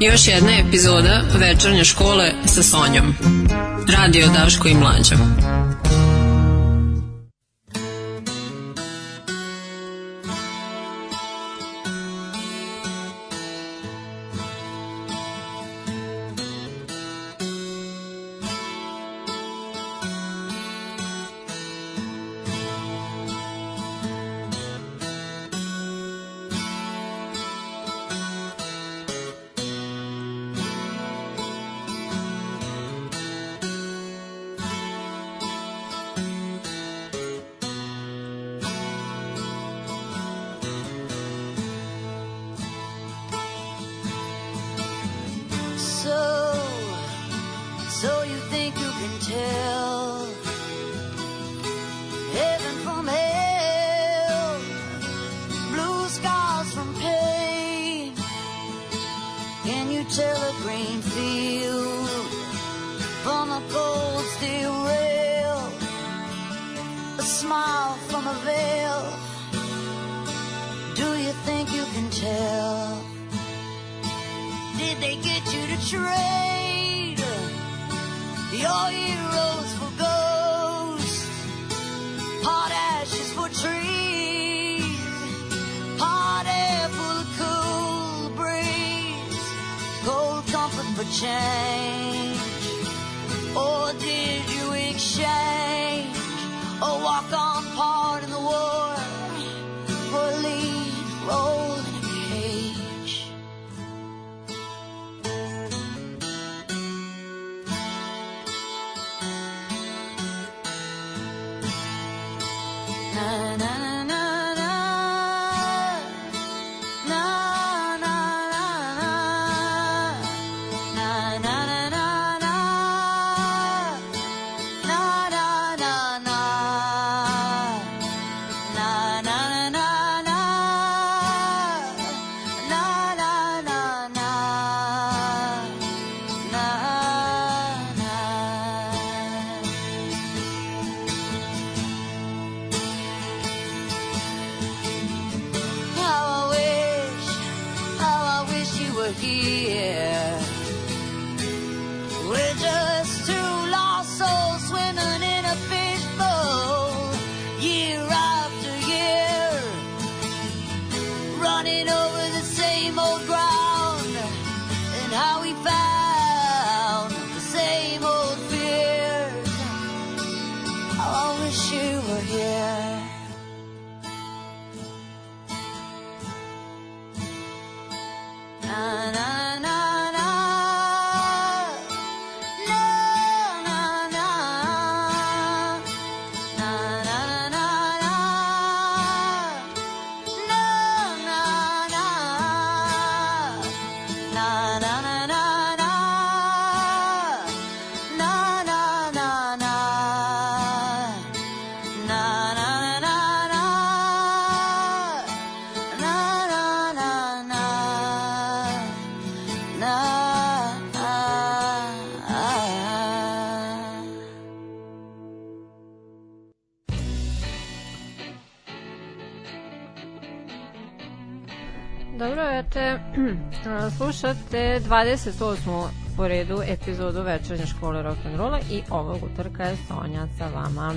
Još jedna epizoda večernje škole sa Sonjom. Radio Daško i Mlađa. Na Slušate 28. po redu epizodu večernje škole rock'n'rolla i ovog utorka je Sonja sa vama.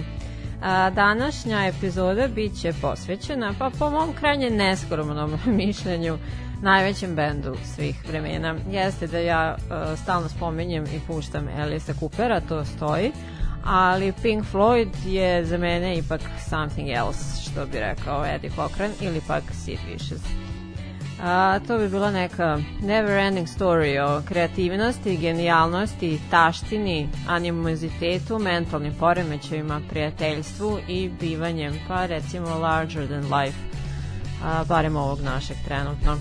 A, današnja epizoda bit će posvećena, pa po mom krajnje neskromnom mišljenju, najvećem bendu svih vremena. Jeste da ja uh, stalno spominjem i puštam Elisa Coopera, to stoji, ali Pink Floyd je za mene ipak something else, što bi rekao Eddie Cochran, ili pak Sid Vicious. A, to bi bila neka never ending story o kreativnosti, genijalnosti, taštini, animozitetu, mentalnim poremećajima, prijateljstvu i bivanjem, pa recimo larger than life, a, barem ovog našeg trenutno.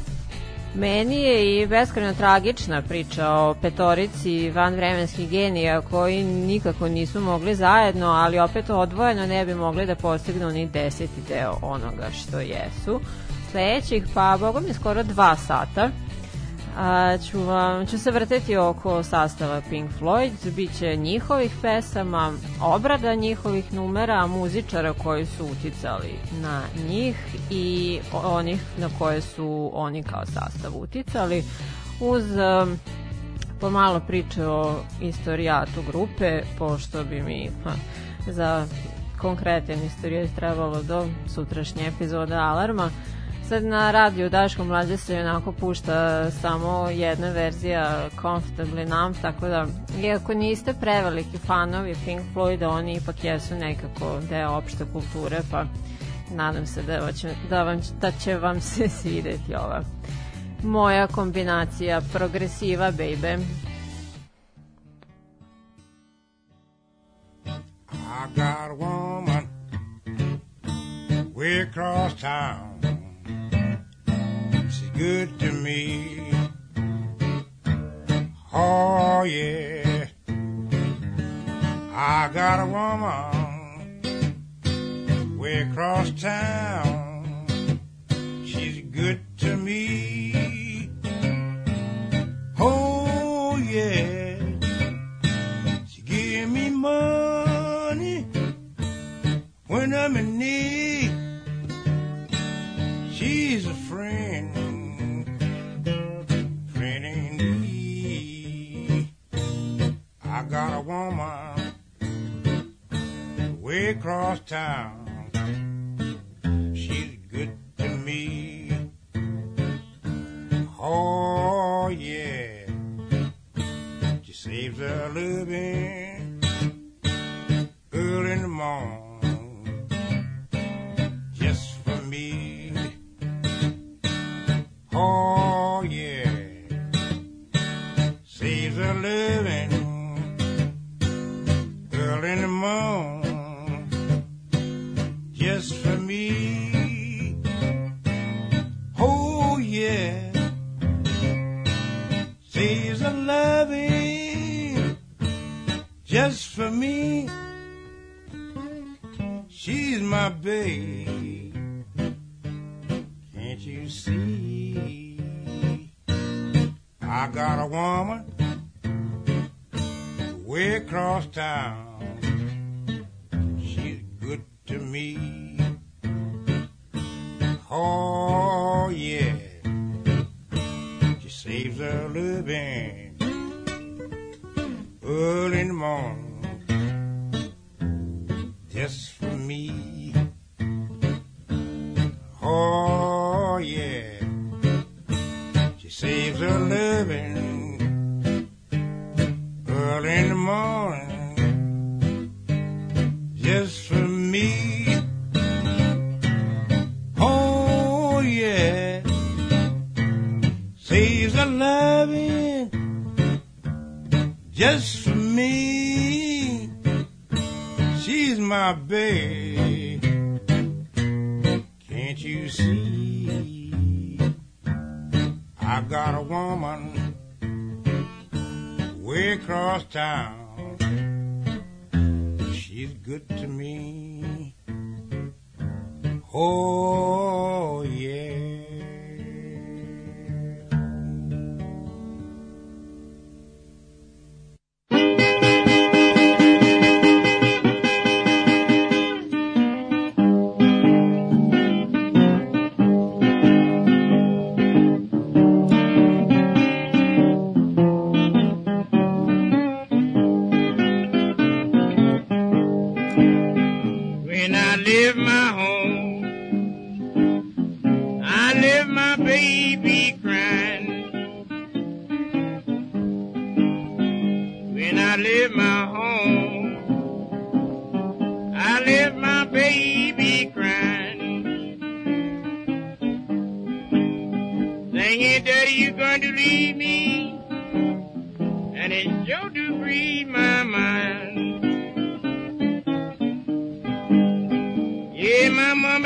Meni je i beskreno tragična priča o petorici vanvremenskih genija koji nikako nisu mogli zajedno, ali opet odvojeno ne bi mogli da postignu ni deseti deo onoga što jesu sledećih, pa boga mi skoro dva sata. A, ću, vam, ću se vrteti oko sastava Pink Floyd, bit će njihovih pesama, obrada njihovih numera, muzičara koji su uticali na njih i onih na koje su oni kao sastav uticali, uz a, pomalo priče o istorijatu grupe, pošto bi mi ha, za konkretan istorijat trebalo do sutrašnje epizode Alarma, sad na radio Daško Mlađe se onako pušta samo jedna verzija Comfortably Numb, tako da iako niste preveliki fanovi Pink Floyd, oni ipak jesu nekako deo opšte kulture, pa nadam se da, će, da, vam, da će vam se svideti ova moja kombinacija progresiva, baby. I got a woman way across town good to me. Oh yeah, I got a woman way across town. She's good to me. Oh yeah, she give me money when I'm in need. woman way across town. Baby. I leave my home. I leave my baby.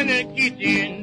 In the kitchen.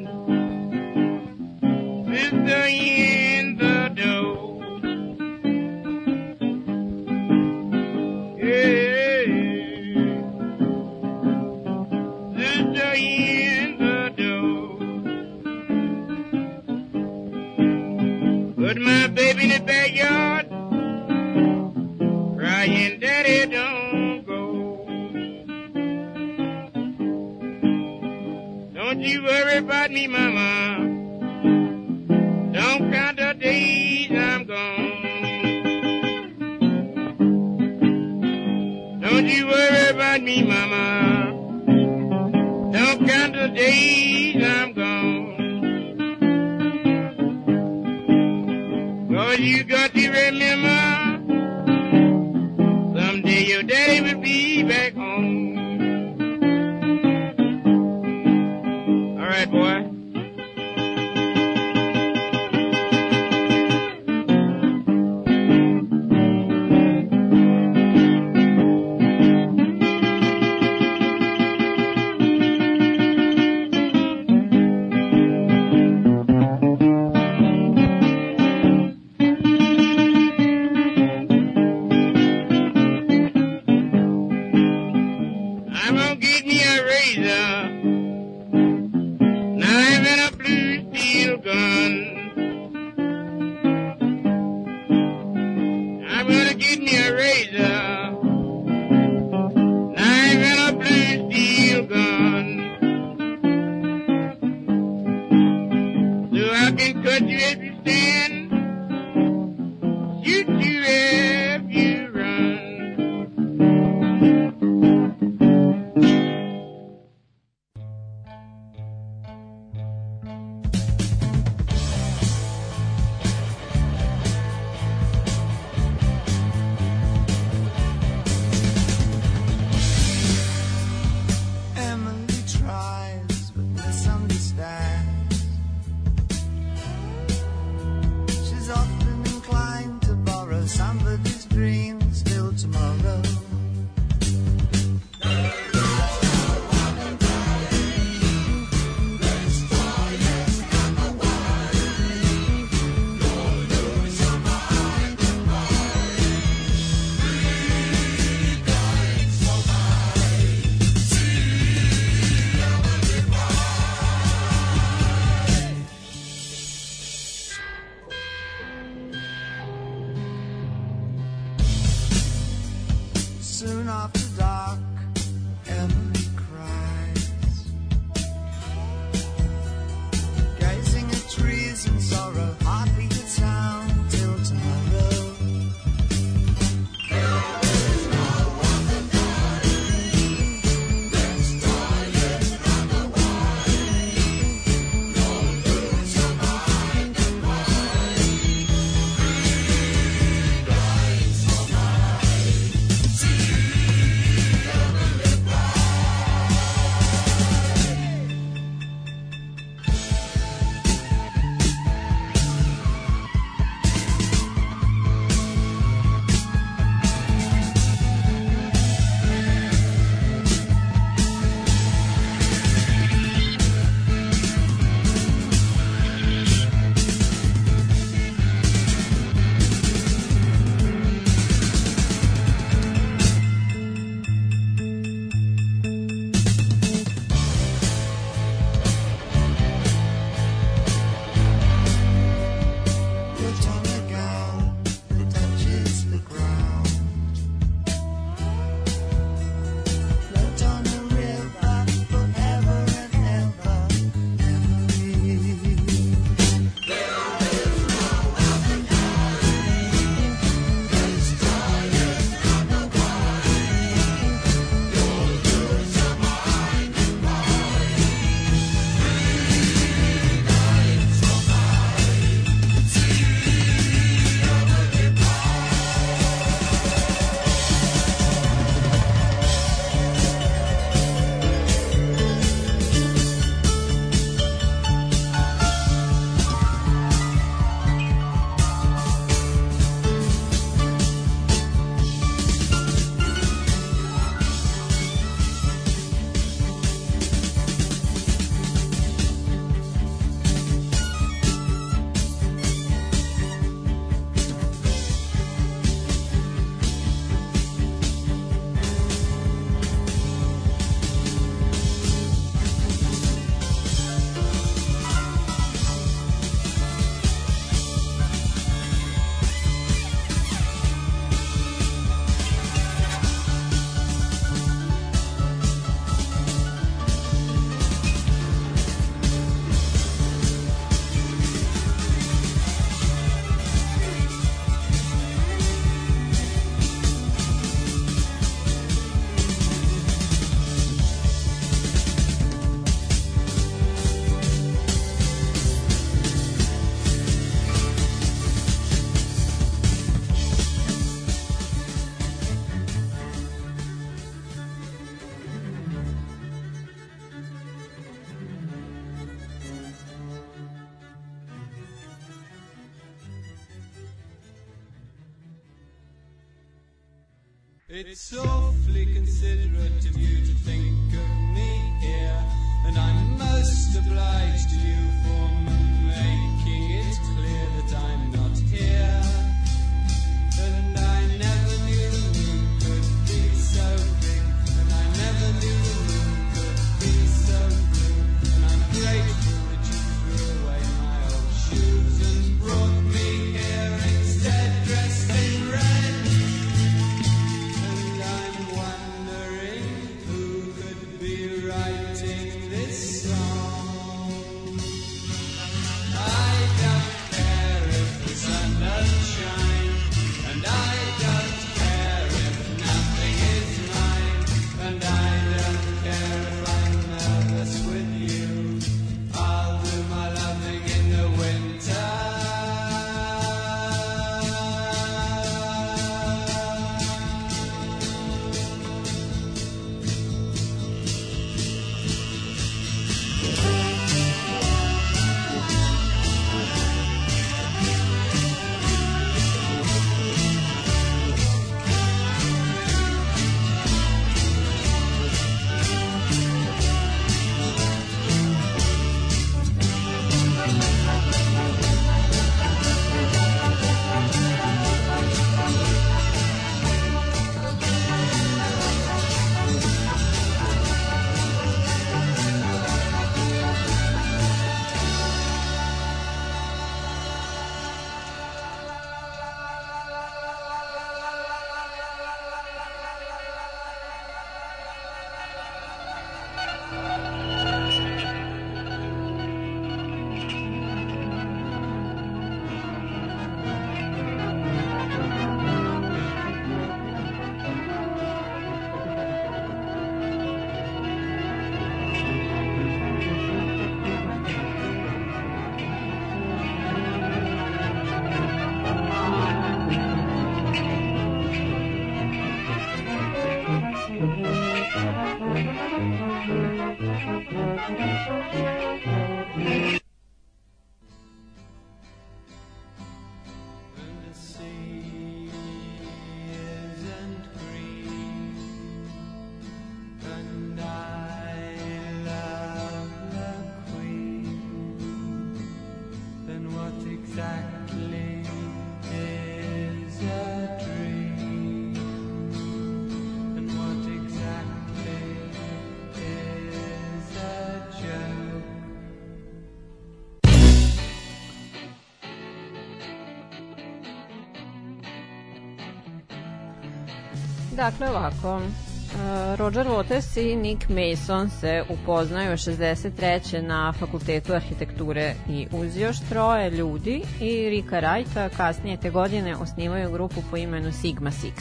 Dakle, ovako, e, Roger Waters i Nick Mason se upoznaju 63. na Fakultetu arhitekture i uz još troje ljudi i Rika Wrighta kasnije te godine osnivaju grupu po imenu Sigma Six.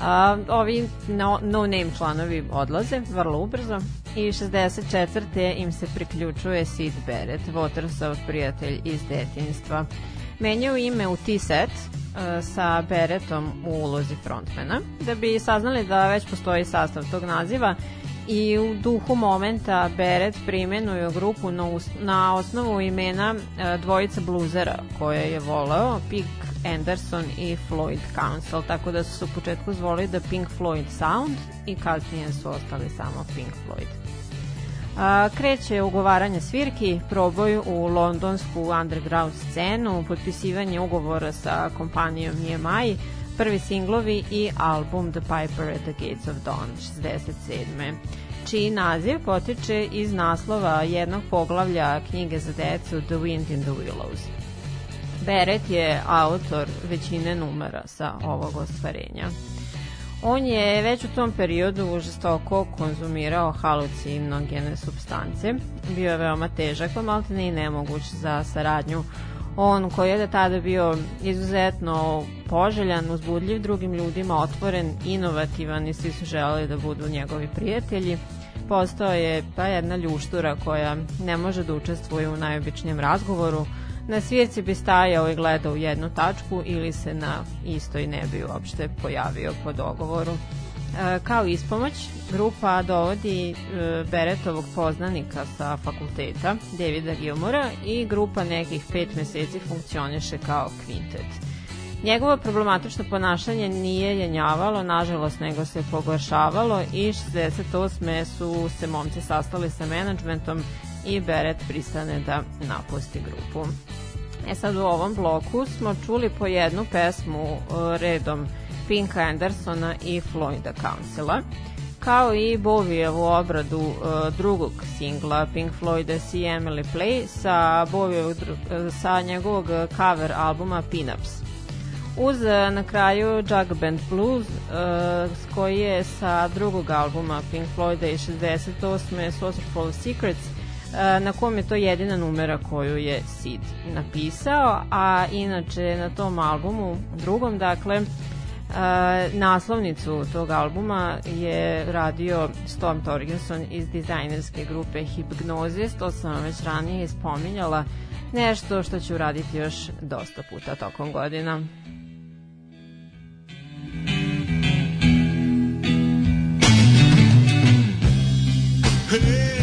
A, ovi no, no članovi odlaze vrlo ubrzo i 64. im se priključuje Sid Barrett, Watersov prijatelj iz detinjstva. Menjaju ime u T-set sa Barrettom u ulozi frontmana, da bi saznali da već postoji sastav tog naziva i u duhu momenta Barrett primenuju grupu na, na osnovu imena e, dvojice bluzera koje je voleo, Pig Anderson i Floyd Council, tako da su se u početku zvoli The Pink Floyd Sound i kasnije su ostali samo Pink Floyd. A, kreće ugovaranje svirki, proboj u londonsku underground scenu, potpisivanje ugovora sa kompanijom EMI, prvi singlovi i album The Piper at the Gates of Dawn 67 čiji naziv potiče iz naslova jednog poglavlja knjige za decu The Wind in the Willows. Beret je autor većine numera sa ovog ostvarenja. On je već u tom periodu žestoko konzumirao halucinogene substance. Bio je veoma težak, pa maltene i nemoguć za saradnju. On koji je da tada bio izuzetno poželjan, uzbudljiv drugim ljudima, otvoren, inovativan i svi su želeli da budu njegovi prijatelji. Postao je pa jedna ljuštura koja ne može da učestvuje u najobičnijem razgovoru, na svirci bi stajao i gledao u jednu tačku ili se na istoj ne bi uopšte pojavio po dogovoru. E, kao ispomoć, grupa dovodi e, Beretovog poznanika sa fakulteta, Davida Gilmora, i grupa nekih pet meseci funkcioniše kao kvintet. Njegovo problematično ponašanje nije jenjavalo, nažalost, nego se pogoršavalo i 68. su se momci sastali sa menadžmentom i Beret pristane da napusti grupu. E sad u ovom bloku smo čuli po jednu pesmu e, redom Pinka Andersona i Floyda Councila, kao i Bovijevu obradu e, drugog singla Pink Floyda See Emily Play sa, Bovijev, e, sa njegovog cover albuma Pinups. Uz na kraju Jug Band Blues, s koji je sa drugog albuma Pink Floyda i 68. Saucerful of Secrets na kom je to jedina numera koju je Sid napisao, a inače na tom albumu, drugom, dakle, e, naslovnicu tog albuma je radio Storm Torgerson iz dizajnerske grupe Hypnosis, to sam vam već ranije spominjala, nešto što ću raditi još dosta puta tokom godina. Hey!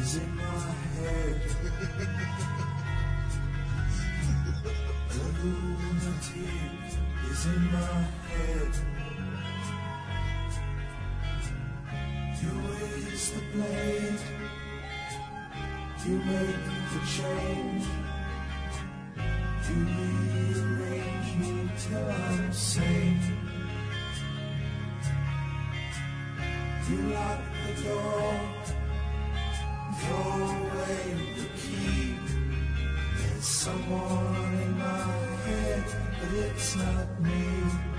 is in my head. the lunatic is in my head. You raise the blade, you make the change, you rearrange me till I'm sane. You lock the door someone in my head, but it's not me.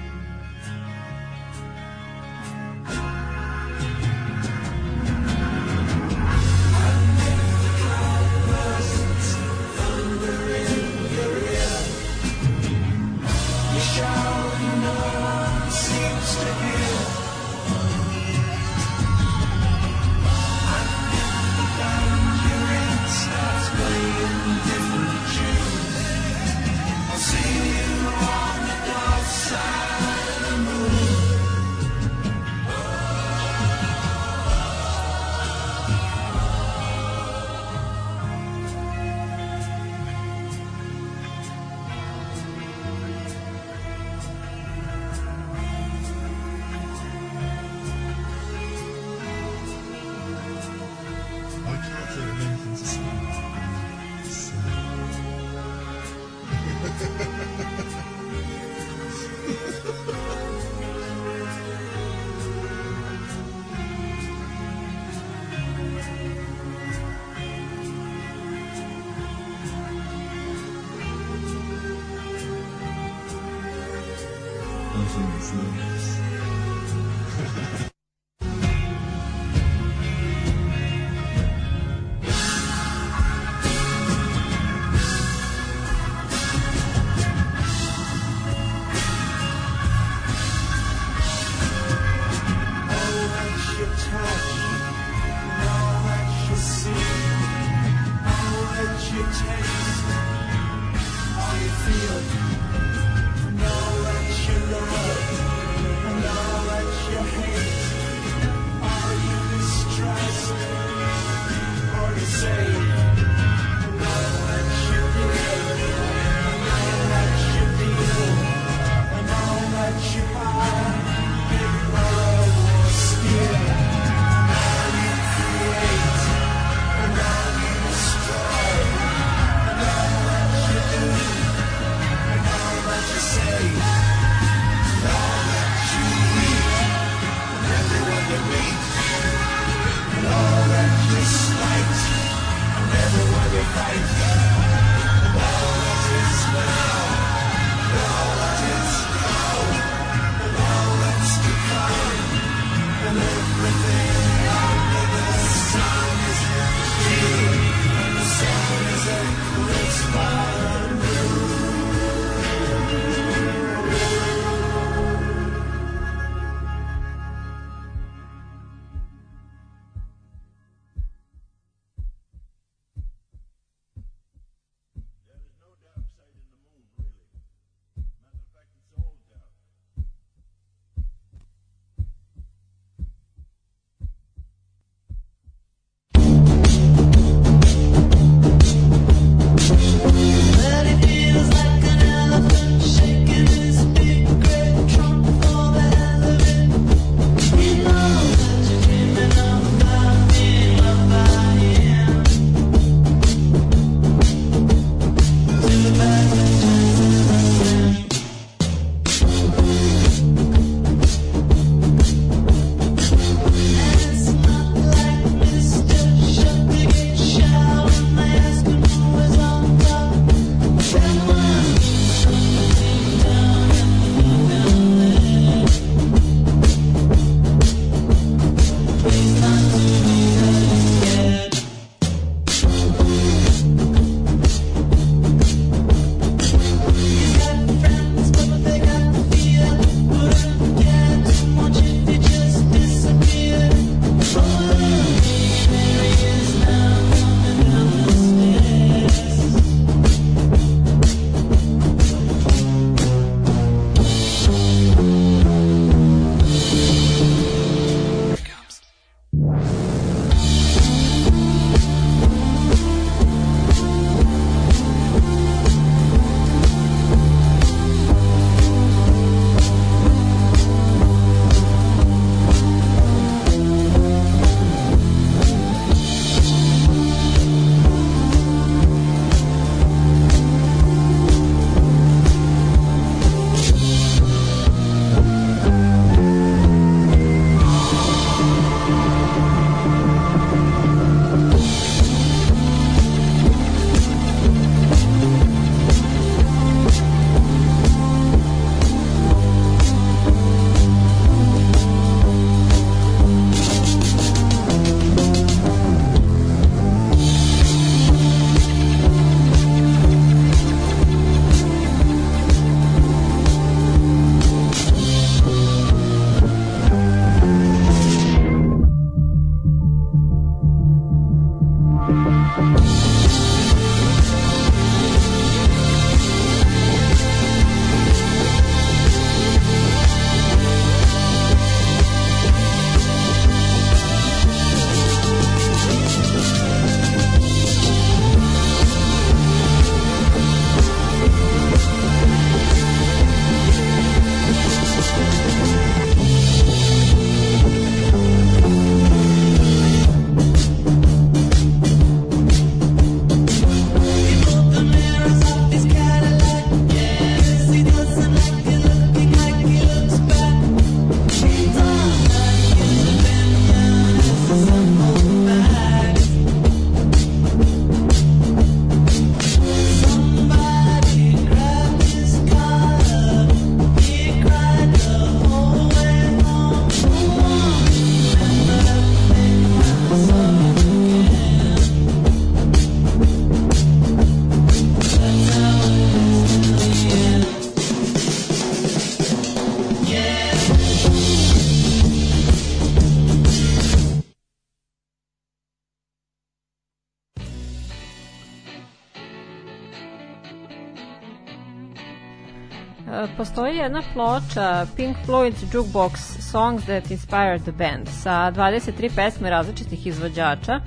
Jedna ploča Pink Floyd's Jukebox Songs That Inspired the Band sa 23 pesme različitih izvođača e,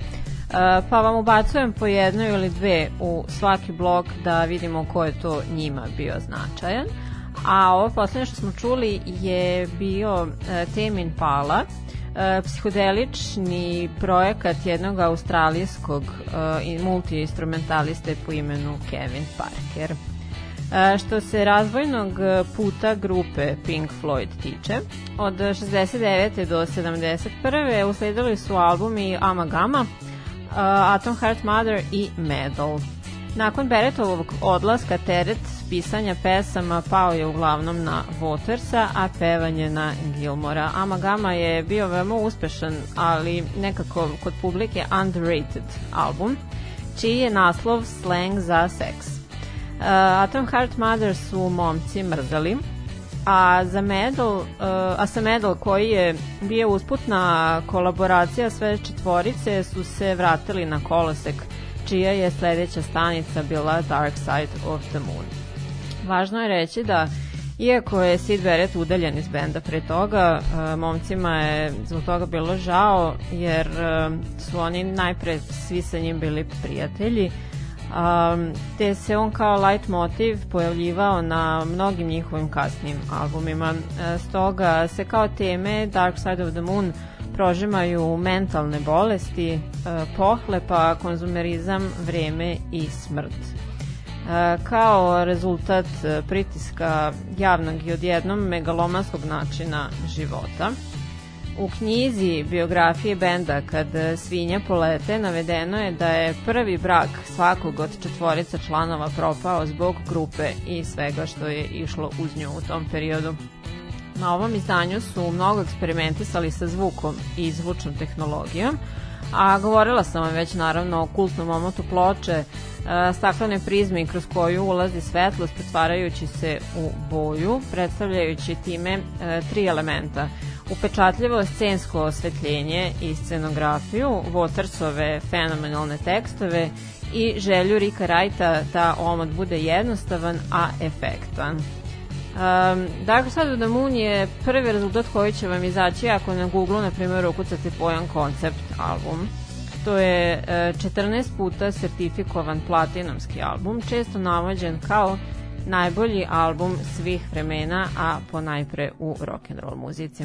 pa vam ubacujem po jednu ili dve u svaki blok da vidimo ko je to njima bio značajan. A ovo poslednje što smo čuli je bio e, Tame Impala, e, psihodelični projekat jednog australijskog multiinstrumentaliste po imenu Kevin Parker. E, Što se razvojnog puta grupe Pink Floyd tiče, od 69. do 71. usledili su albumi Amagama, uh, Atom Heart Mother i Medal. Nakon Beretovog odlaska teret pisanja pesama pao je uglavnom na Watersa, a pevanje na Gilmora. Amagama je bio veoma uspešan, ali nekako kod publike underrated album, čiji je naslov slang za seks. Uh, Atom Heart Mother su momci mrzali, a za medal, uh, a sa medal koji je bio usputna kolaboracija sve četvorice su se vratili na kolosek čija je sledeća stanica bila Dark Side of the Moon. Važno je reći da Iako je Sid Barrett udaljen iz benda pre toga, uh, momcima je zbog toga bilo žao, jer su oni najpre svi sa njim bili prijatelji, um, te se on kao light motiv pojavljivao na mnogim njihovim kasnim albumima. E, stoga se kao teme Dark Side of the Moon prožimaju mentalne bolesti, e, pohlepa, konzumerizam, vreme i smrt. E, kao rezultat pritiska javnog i odjednom megalomanskog načina života. U knjizi biografije benda Kad svinja polete navedeno je da je prvi brak svakog od četvorica članova propao zbog grupe i svega što je išlo uz nju u tom periodu. Na ovom izdanju su mnogo eksperimentisali sa zvukom i zvučnom tehnologijom, a govorila sam vam već naravno o kultnom omotu ploče, e, staklene prizme kroz koju ulazi svetlost pretvarajući se u boju, predstavljajući time e, tri elementa – upečatljivo scensko osvetljenje i scenografiju, Watersove fenomenalne tekstove i želju Rika Wrighta da omot bude jednostavan, a efektan. Um, Side of the Moon je prvi rezultat koji će vam izaći ako na Google, na primjer, ukucate pojam koncept album. To je uh, 14 puta sertifikovan platinumski album, često navođen kao najbolji album svih vremena, a ponajpre u rock'n'roll muzici.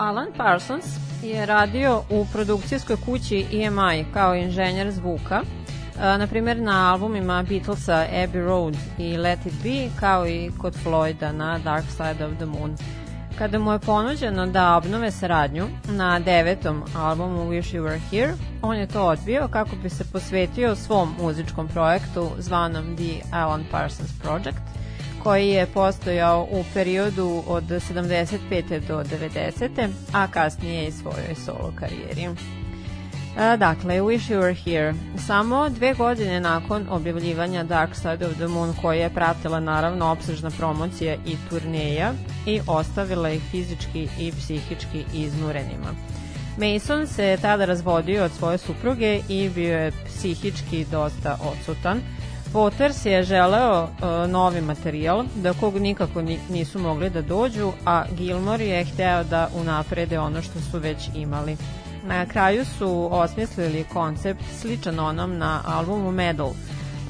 Alan Parsons je radio u produkcijskoj kući EMI kao inženjer zvuka, e, na primjer na albumima Beatlesa Abbey Road i Let It Be, kao i kod Floyda na Dark Side of the Moon. Kada mu je ponuđeno da obnove saradnju na devetom albumu Wish You Were Here, on je to odbio kako bi se posvetio svom muzičkom projektu zvanom The Alan Parsons Project, koji je postojao u periodu od 75. do 90. a kasnije i svojoj solo karijeri. E, Dakle, Wish You Were Here. Samo dve godine nakon objavljivanja Dark Side of the Moon, koja je pratila naravno opsežna promocija i turneja i ostavila ih fizički i psihički iznurenima. Mason se tada razvodio od svoje supruge i bio je psihički dosta odsutan. Waters je želeo e, novi materijal, da kog nikako ni- nisu mogli da dođu, a Gilmore je hteo da unaprede ono što su već imali. Na kraju su osmislili koncept sličan onom na albumu Medal,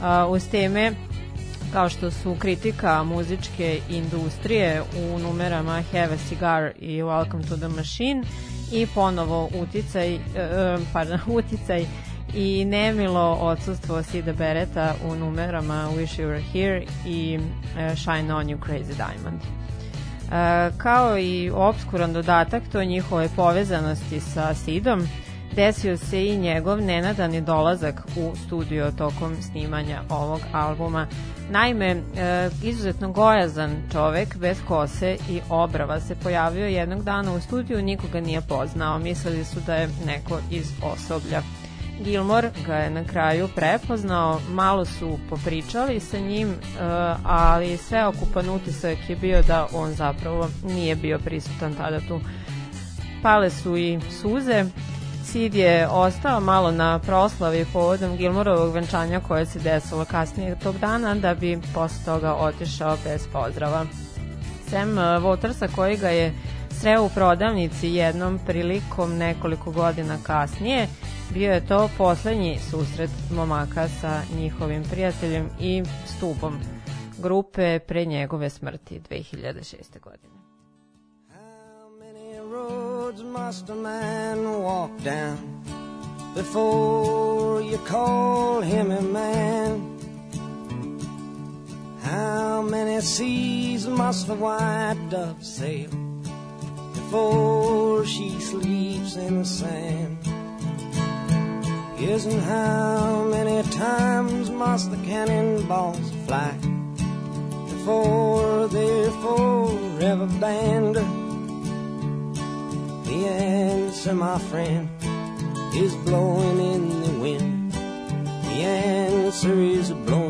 a, uz teme kao što su kritika muzičke industrije u numerama Have a Cigar i Welcome to the Machine i ponovo uticaj, e, e, pardon, uticaj i nemilo odsustvo Sida Bereta u numerama Wish You Were Here i e, Shine On You Crazy Diamond. E, kao i obskuran dodatak to njihove povezanosti sa Sidom, desio se i njegov nenadani dolazak u studio tokom snimanja ovog albuma. Naime, e, izuzetno gojazan čovek bez kose i obrava se pojavio jednog dana u studiju, nikoga nije poznao, mislili su da je neko iz osoblja. Gilmore ga je na kraju prepoznao, malo su popričali sa njim, e, ali sveokupan utisak je bio da on zapravo nije bio prisutan tada tu. Pale su i suze, Sid je ostao malo na proslavi povodom Gilmorovog venčanja koje se desilo kasnije tog dana da bi posle toga otišao bez pozdrava. Sem e, Watersa koji ga je sreo u prodavnici jednom prilikom nekoliko godina kasnije, bio je to poslednji susret momaka sa njihovim prijateljem i stubom grupe pre njegove smrti 2006. godine. Roads must a man walk down before you call him a man? How many seas must the white dove sail before she sleeps in the sand? Yes, and how many times must the cannonballs fly before they're forever banned? The answer, my friend, is blowing in the wind. The answer is blowing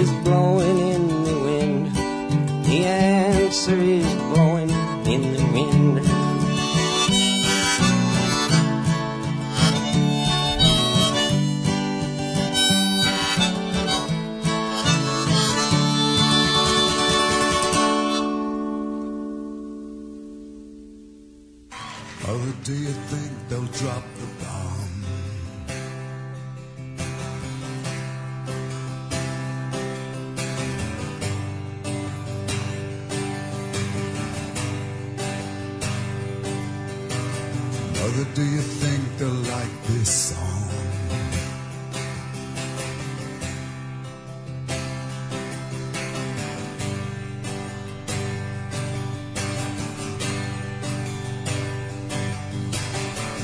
is blowing in the wind. The answer is blowing in the wind.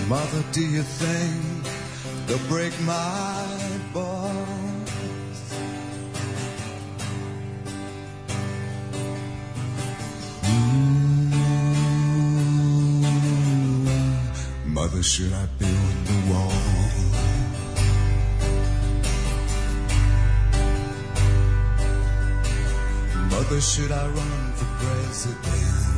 Mother, do you think they'll break my bones? Mm, mother, should I build the wall? Mother, should I run for president?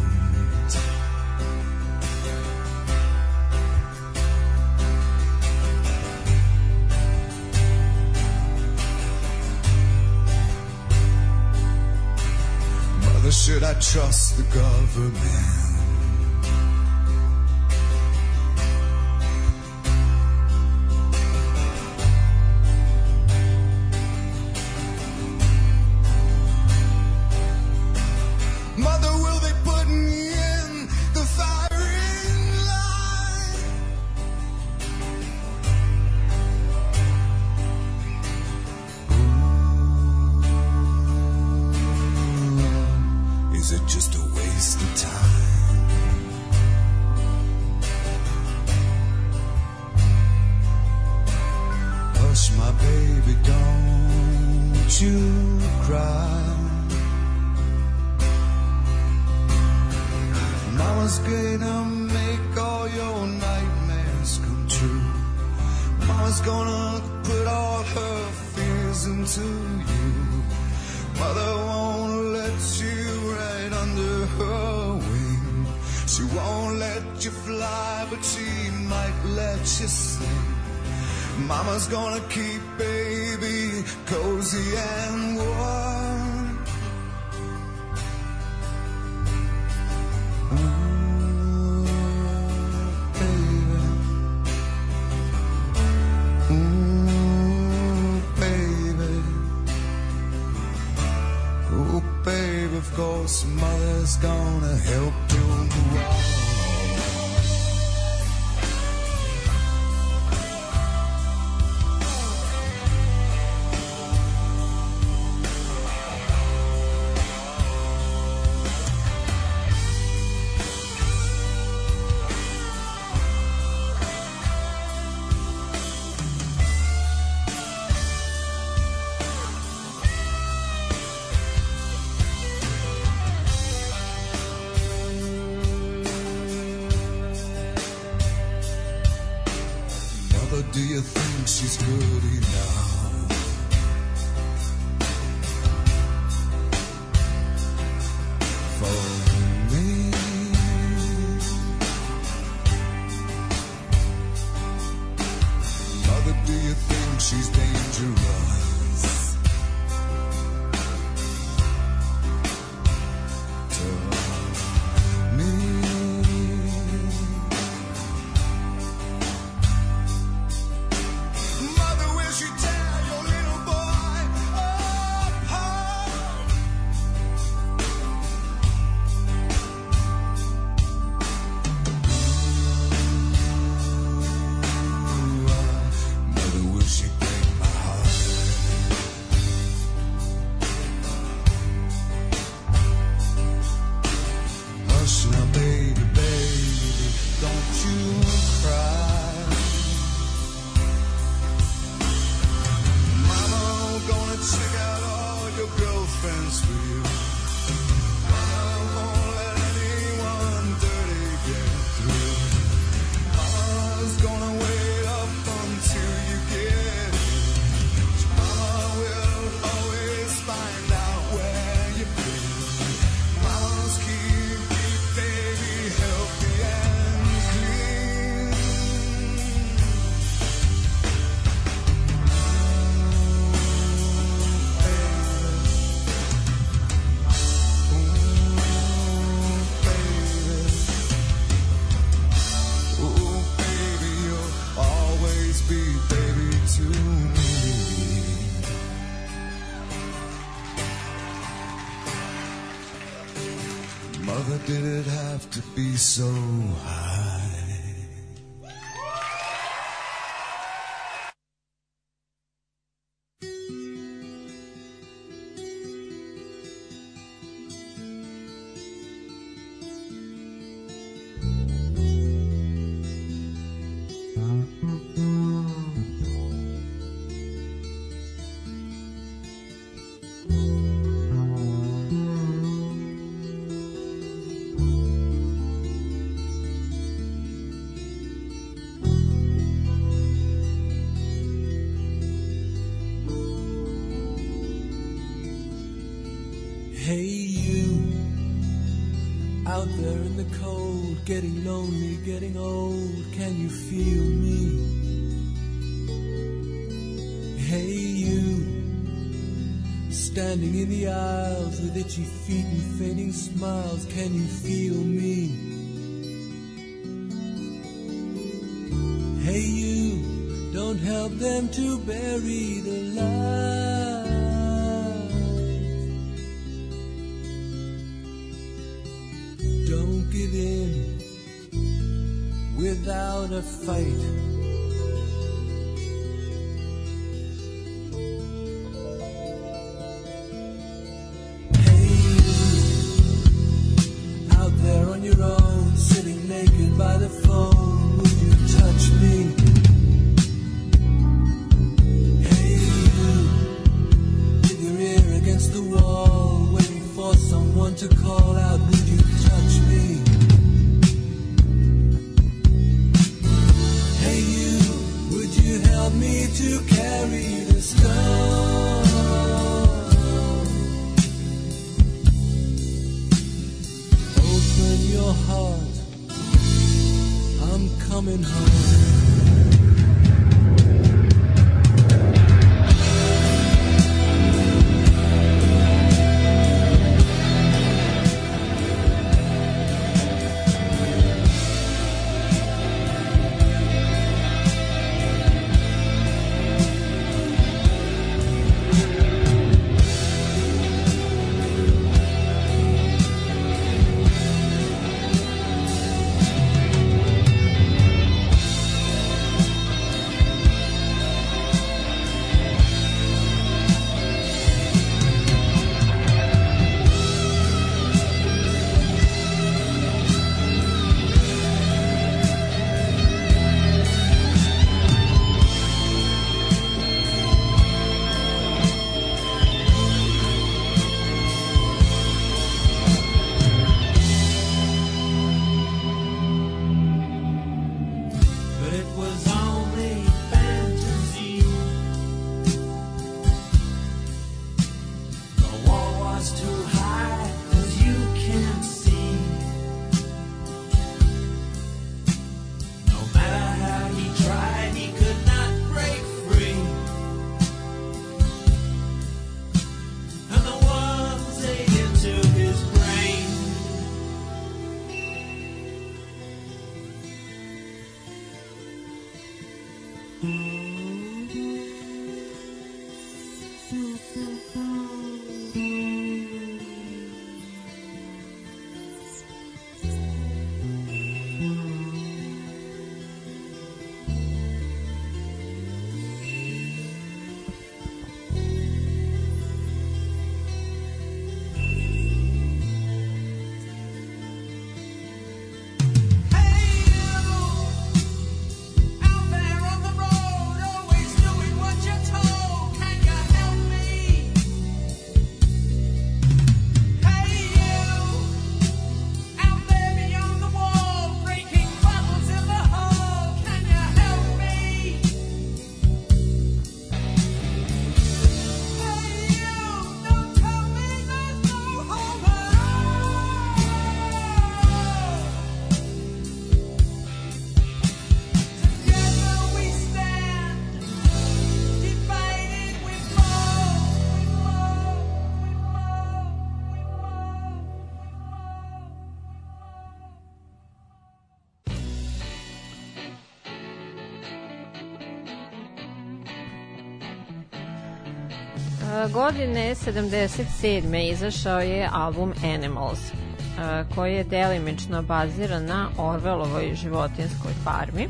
trust the government. Out there in the cold, getting lonely, getting old. Can you feel me? Hey, you standing in the aisles with itchy feet and fading smiles. Can you feel me? Hey, you don't help them to bury give in without a fight. Godine 77. izašao je album Animals, e, koji je delimično baziran na Orvelovoj životinskoj farmi.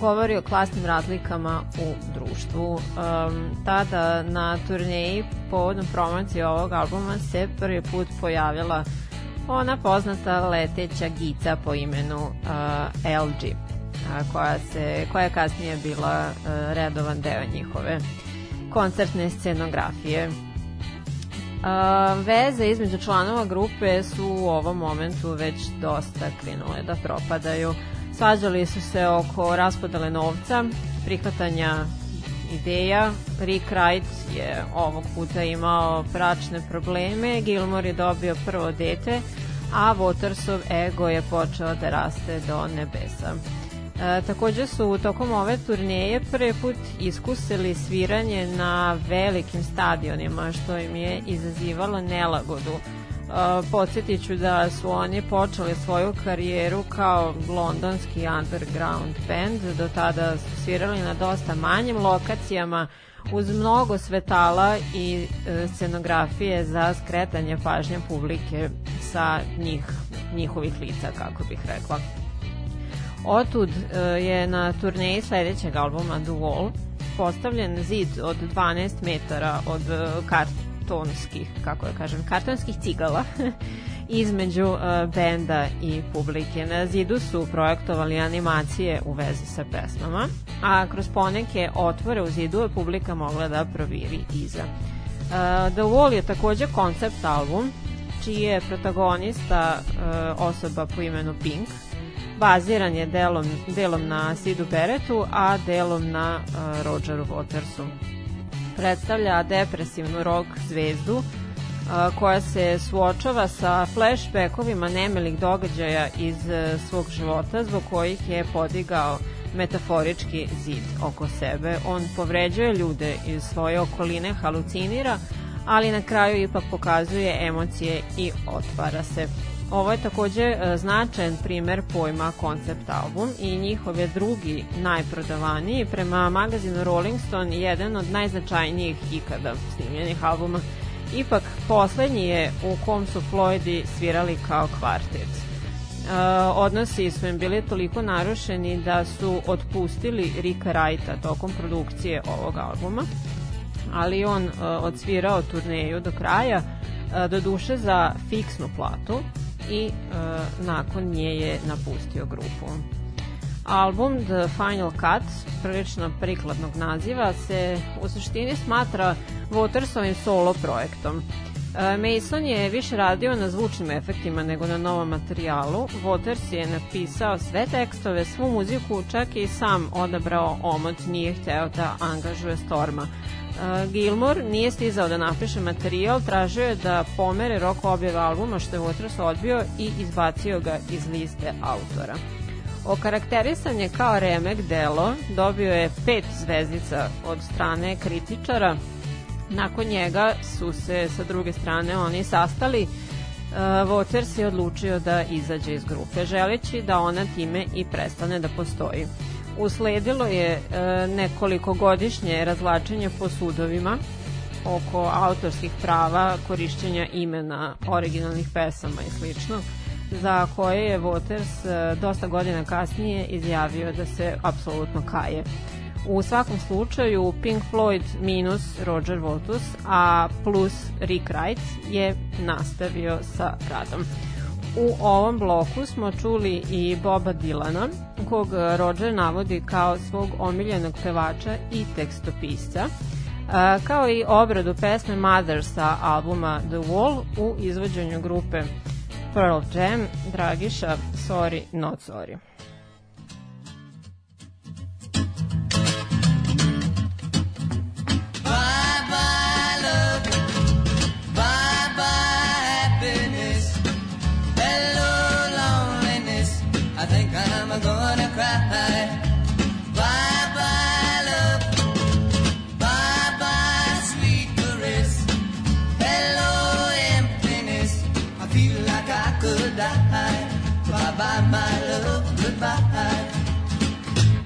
Govori o klasnim razlikama u društvu. Um, tada na turneji povodom promocije ovog albuma se prvi put pojavila ona poznata leteća gica po imenu uh, LG. koja, se, koja je kasnije bila redovan deo njihove koncertne scenografije. A, veze između članova grupe su u ovom momentu već dosta krenule da propadaju. Svađali su se oko raspodele novca, prihvatanja ideja. Rick Wright je ovog puta imao bračne probleme, Gilmore je dobio prvo dete, a Watersov ego je počeo da raste do nebesa. E, takođe su tokom ove turneje prvi put iskusili sviranje na velikim stadionima, što im je izazivalo nelagodu. Uh, podsjetit ću da su oni počeli svoju karijeru kao londonski underground band, do tada su svirali na dosta manjim lokacijama uz mnogo svetala i e, scenografije za skretanje pažnje publike sa njih, njihovih lica, kako bih rekla. Otud e, je na turneji sledećeg albuma The Wall postavljen zid od 12 metara od e, kartonskih, kako da kažem, kartonskih cigala između uh, benda i publike. Na zidu su projektovali animacije u vezi sa pesmama, a kroz poneke otvore u zidu je publika mogla da proviri iza. The Wall je takođe koncept album, čiji je protagonista osoba po imenu Pink, baziran je delom, delom na Sidu Beretu, a delom na uh, Rogeru Watersu. Predstavlja depresivnu rock zvezdu a, koja se suočava sa flashbackovima nemelih događaja iz e, svog života zbog kojih je podigao metaforički zid oko sebe. On povređuje ljude iz svoje okoline, halucinira, ali na kraju ipak pokazuje emocije i otvara se. Ovo je takođe e, značajan primer pojma koncept album i njihov je drugi najprodavaniji prema magazinu Rolling Stone jedan od najznačajnijih ikada snimljenih albuma. Ipak poslednji je u kom su Floydi svirali kao kvartet. E, odnosi su im bili toliko narušeni da su otpustili Rika Wrighta tokom produkcije ovog albuma, ali on e, odsvirao turneju do kraja, e, do duše za fiksnu platu i e, nakon nje je napustio grupu. Album The Final Cut, prilično prikladnog naziva, se u suštini smatra Watersovim solo projektom. E, Mason je više radio na zvučnim efektima nego na novom materijalu. Waters je napisao sve tekstove, svu muziku, čak i sam odabrao omot, nije hteo da angažuje Storma. Gilmore nije stizao da napiše materijal, tražio je da pomere rok objave albuma što je Waters odbio i izbacio ga iz liste autora. Okarakterisan je kao remek delo, dobio je pet zvezdica od strane kritičara, nakon njega su se sa druge strane oni sastali Waters je odlučio da izađe iz grupe, želeći da ona time i prestane da postoji. Usledilo je uh, nekoliko godišnje razlačenje po sudovima oko autorskih prava, korišćenja imena originalnih pesama i slično za koje je Waters e, dosta godina kasnije izjavio da se apsolutno kaje. U svakom slučaju Pink Floyd minus Roger Waters, a plus Rick Wright je nastavio sa radom. U ovom bloku smo čuli i Boba Dilana, kog Roger navodi kao svog omiljenog pevača i tekstopisca, kao i obradu pesme Mother sa albuma The Wall u izvođenju grupe Pearl Jam, Dragiša, Sorry, Not Sorry.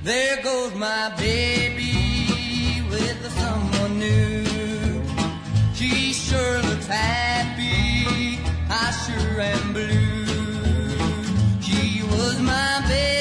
There goes my baby with someone new. She sure looks happy. I sure am blue. She was my baby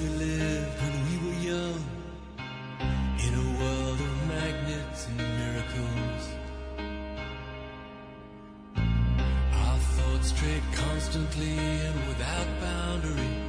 we lived when we were young in a world of magnets and miracles. Our thoughts trade constantly and without boundary.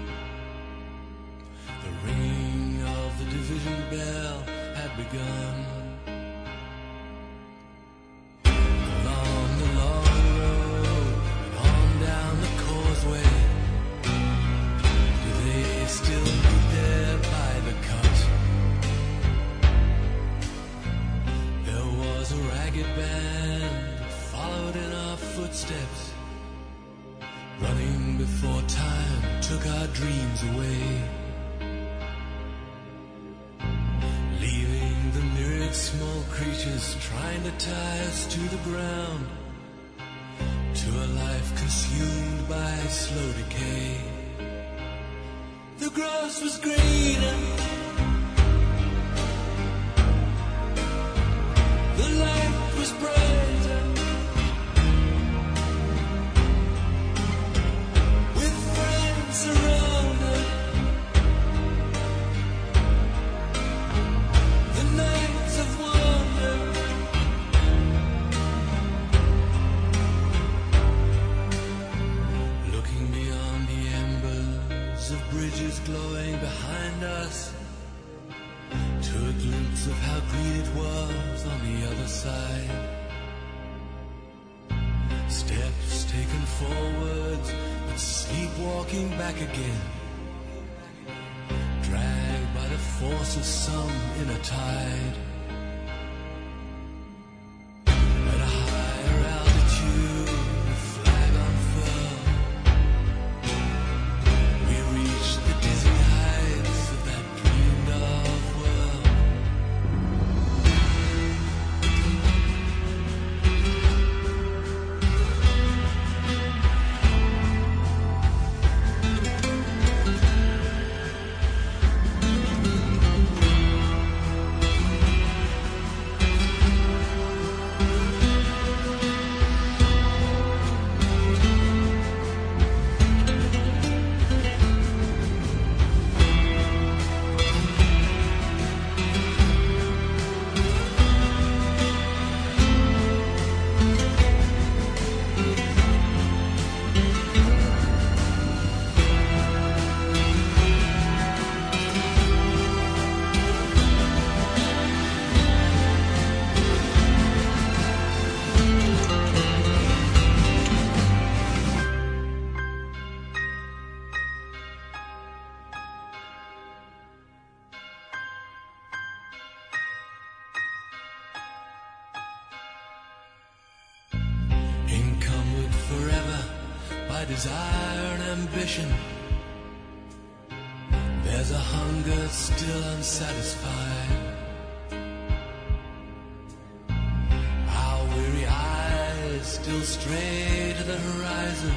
still stray to the horizon.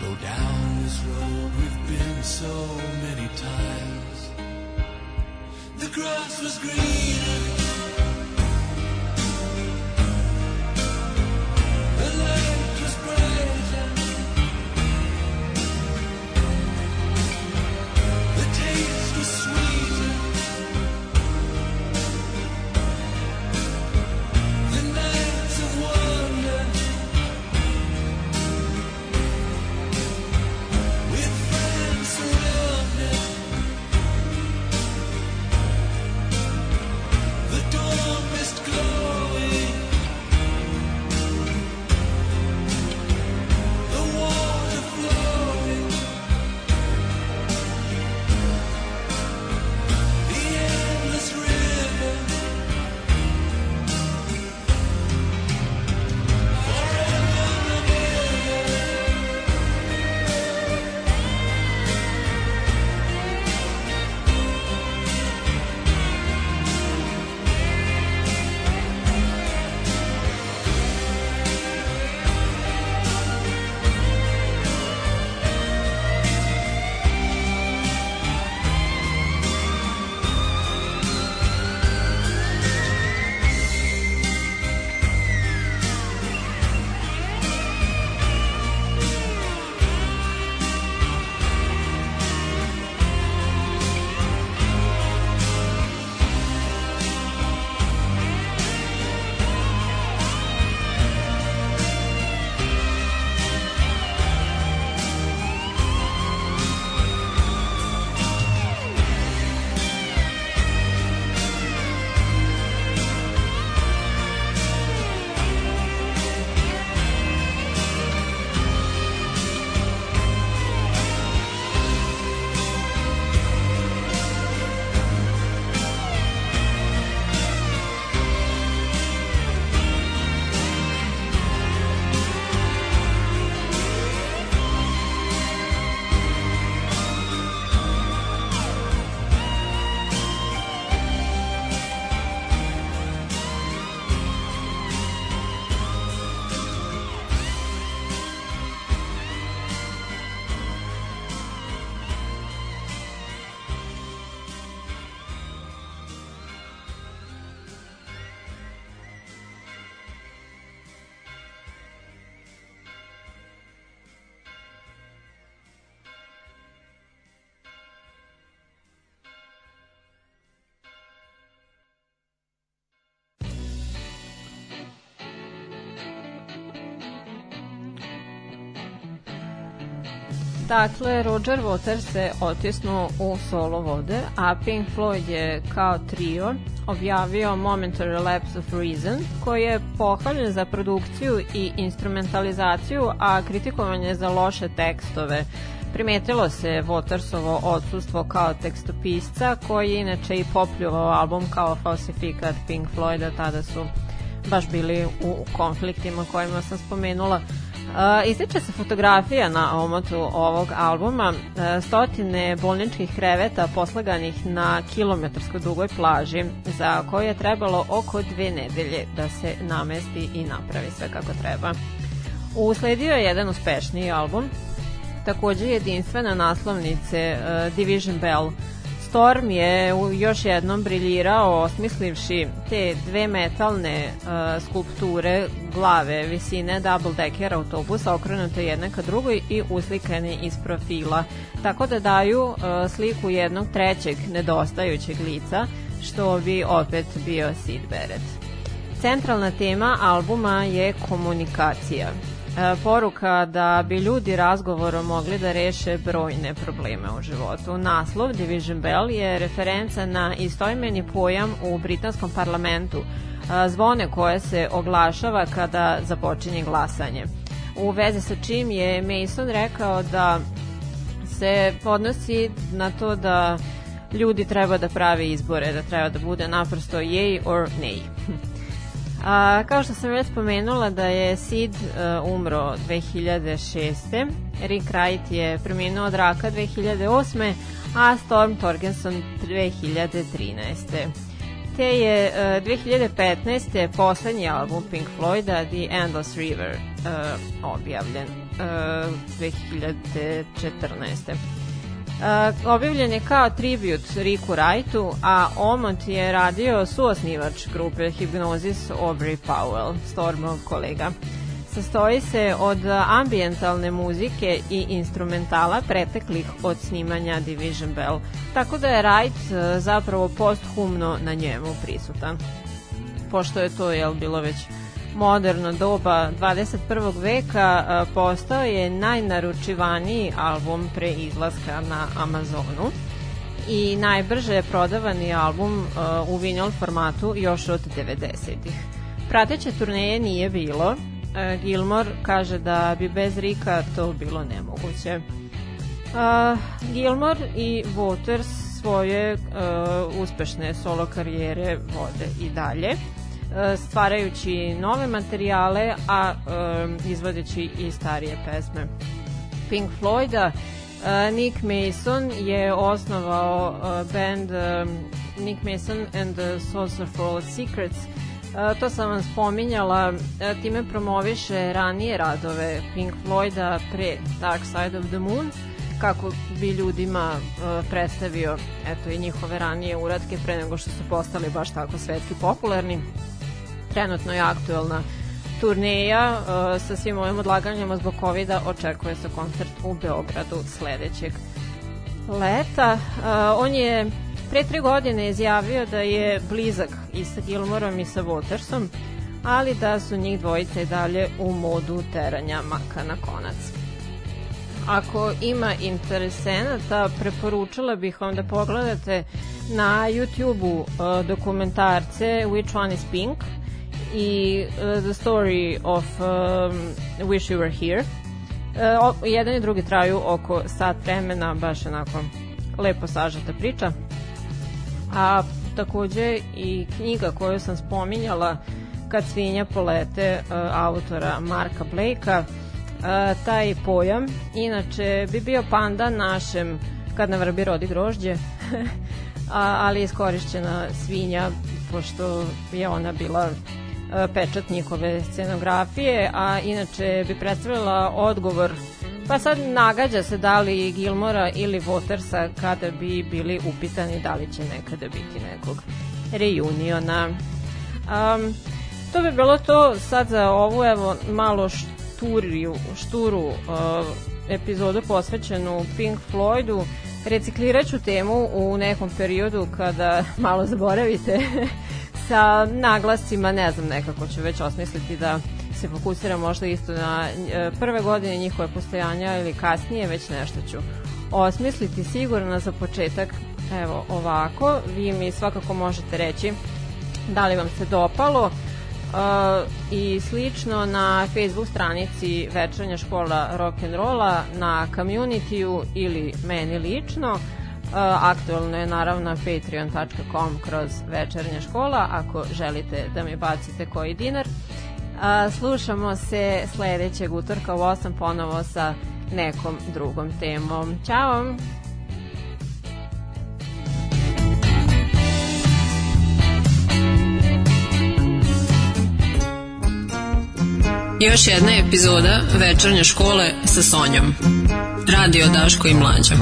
Go down this road we've been so many times. The grass was greener. Dakle, Roger Waters se otisnuo u solo vode, a Pink Floyd je kao trio objavio Momentary Lapse of Reason, koji je pohvaljen za produkciju i instrumentalizaciju, a kritikovanje je za loše tekstove. Primetilo se Watersovo odsustvo kao tekstopisca, koji je inače i popljuvao album kao falsifikat Pink Floyda, tada su baš bili u konfliktima kojima sam spomenula. Uh, ističe se fotografija na omotu ovog albuma, uh, stotine bolničkih kreveta poslaganih na kilometarskoj dugoj plaži, za koje je trebalo oko dve nedelje da se namesti i napravi sve kako treba. Usledio je jedan uspešniji album, takođe jedinstvena naslovnice uh, Division Bell, Storm je još jednom briljirao osmislivši te dve metalne uh, skulpture glave visine double decker autobusa okrenute jedne ka drugoj i uslikane iz profila, tako da daju uh, sliku jednog trećeg nedostajućeg lica, što bi opet bio Sid Barrett. Centralna tema albuma je komunikacija. E, poruka da bi ljudi razgovorom mogli da reše brojne probleme u životu. Naslov Division Bell je referenca na istoimeni pojam u britanskom parlamentu, e, zvone koje se oglašava kada započinje glasanje. U vezi sa čim je Mason rekao da se odnosi na to da ljudi treba da prave izbore, da treba da bude naprosto yay or nay. A, kao što sam već spomenula da je Sid uh, umro 2006. Rick Wright je preminuo od raka 2008. a Storm Torgenson 2013. Te je uh, 2015. poslednji album Pink Floyda The Endless River uh, objavljen uh, 2014. Uh, objavljen je kao tribut Riku Wrightu, a Omont je radio suosnivač grupe Hypnosis Aubrey Powell, Stormov kolega. Sastoji se od ambientalne muzike i instrumentala preteklih od snimanja Division Bell, tako da je Wright uh, zapravo posthumno na njemu prisutan. Pošto je to jel, bilo već moderno doba 21. veka postao je najnaručivaniji album pre izlaska na Amazonu i najbrže je prodavani album u vinyl formatu još od 90-ih. Prateće turneje nije bilo, a, Gilmore kaže da bi bez Rika to bilo nemoguće. Uh, Gilmore i Waters svoje uh, uspešne solo karijere vode i dalje stvarajući nove materijale, a uh, izvodeći i starije pesme. Pink Floyda uh, Nick Mason je osnovao band Nick Mason and the Sorcererful Secrets to sam vam spominjala, time promoviše ranije radove Pink Floyda pre Dark Side of the Moon, kako bi ljudima predstavio eto i njihove ranije uradke pre nego što su postali baš tako svetski popularni. Trenutno je aktuelna turneja uh, sa svim ovim odlaganjama zbog covid očekuje se koncert u Beogradu sledećeg leta. Uh, on je pre tri godine izjavio da je blizak i sa Gilmorom i sa Watersom, ali da su njih dvojice i dalje u modu teranja maka na konac. Ako ima interesenata, preporučila bih vam da pogledate na YouTube-u uh, dokumentarce Which One is Pink i uh, The Story of um, Wish You Were Here. Uh, jedan i drugi traju oko sat vremena, baš onako lepo sažeta priča. A takođe i knjiga koju sam spominjala Kad svinja polete uh, autora Marka Blakea uh, taj pojam inače bi bio panda našem kad na vrbi rodi grožđe a, ali je iskorišćena svinja pošto je ona bila pečat njihove scenografije a inače bi predstavila odgovor Pa sad nagađa se da li Gilmora ili Watersa kada bi bili upitani da li će nekada biti nekog reuniona. Um, to bi bilo to sad za ovu evo malo šturiju, šturu uh, epizodu posvećenu Pink Floydu. Reciklirat ću temu u nekom periodu kada malo zaboravite sa naglascima, ne znam, nekako ću već osmisliti da se fokusiram možda isto na e, prve godine njihove postojanja ili kasnije već nešto ću osmisliti sigurno za početak evo ovako vi mi svakako možete reći da li vam se dopalo Uh, i slično na Facebook stranici Večernja škola rock'n'rolla, na communityu ili meni lično. Aktualno je naravno na patreon.com kroz Večernja škola ako želite da mi bacite koji dinar. Uh, slušamo se sledećeg utorka u 8 ponovo sa nekom drugom temom. Ćao! Još jedna epizoda Večernje škole sa Sonjom. Radio Daško i Mlađa.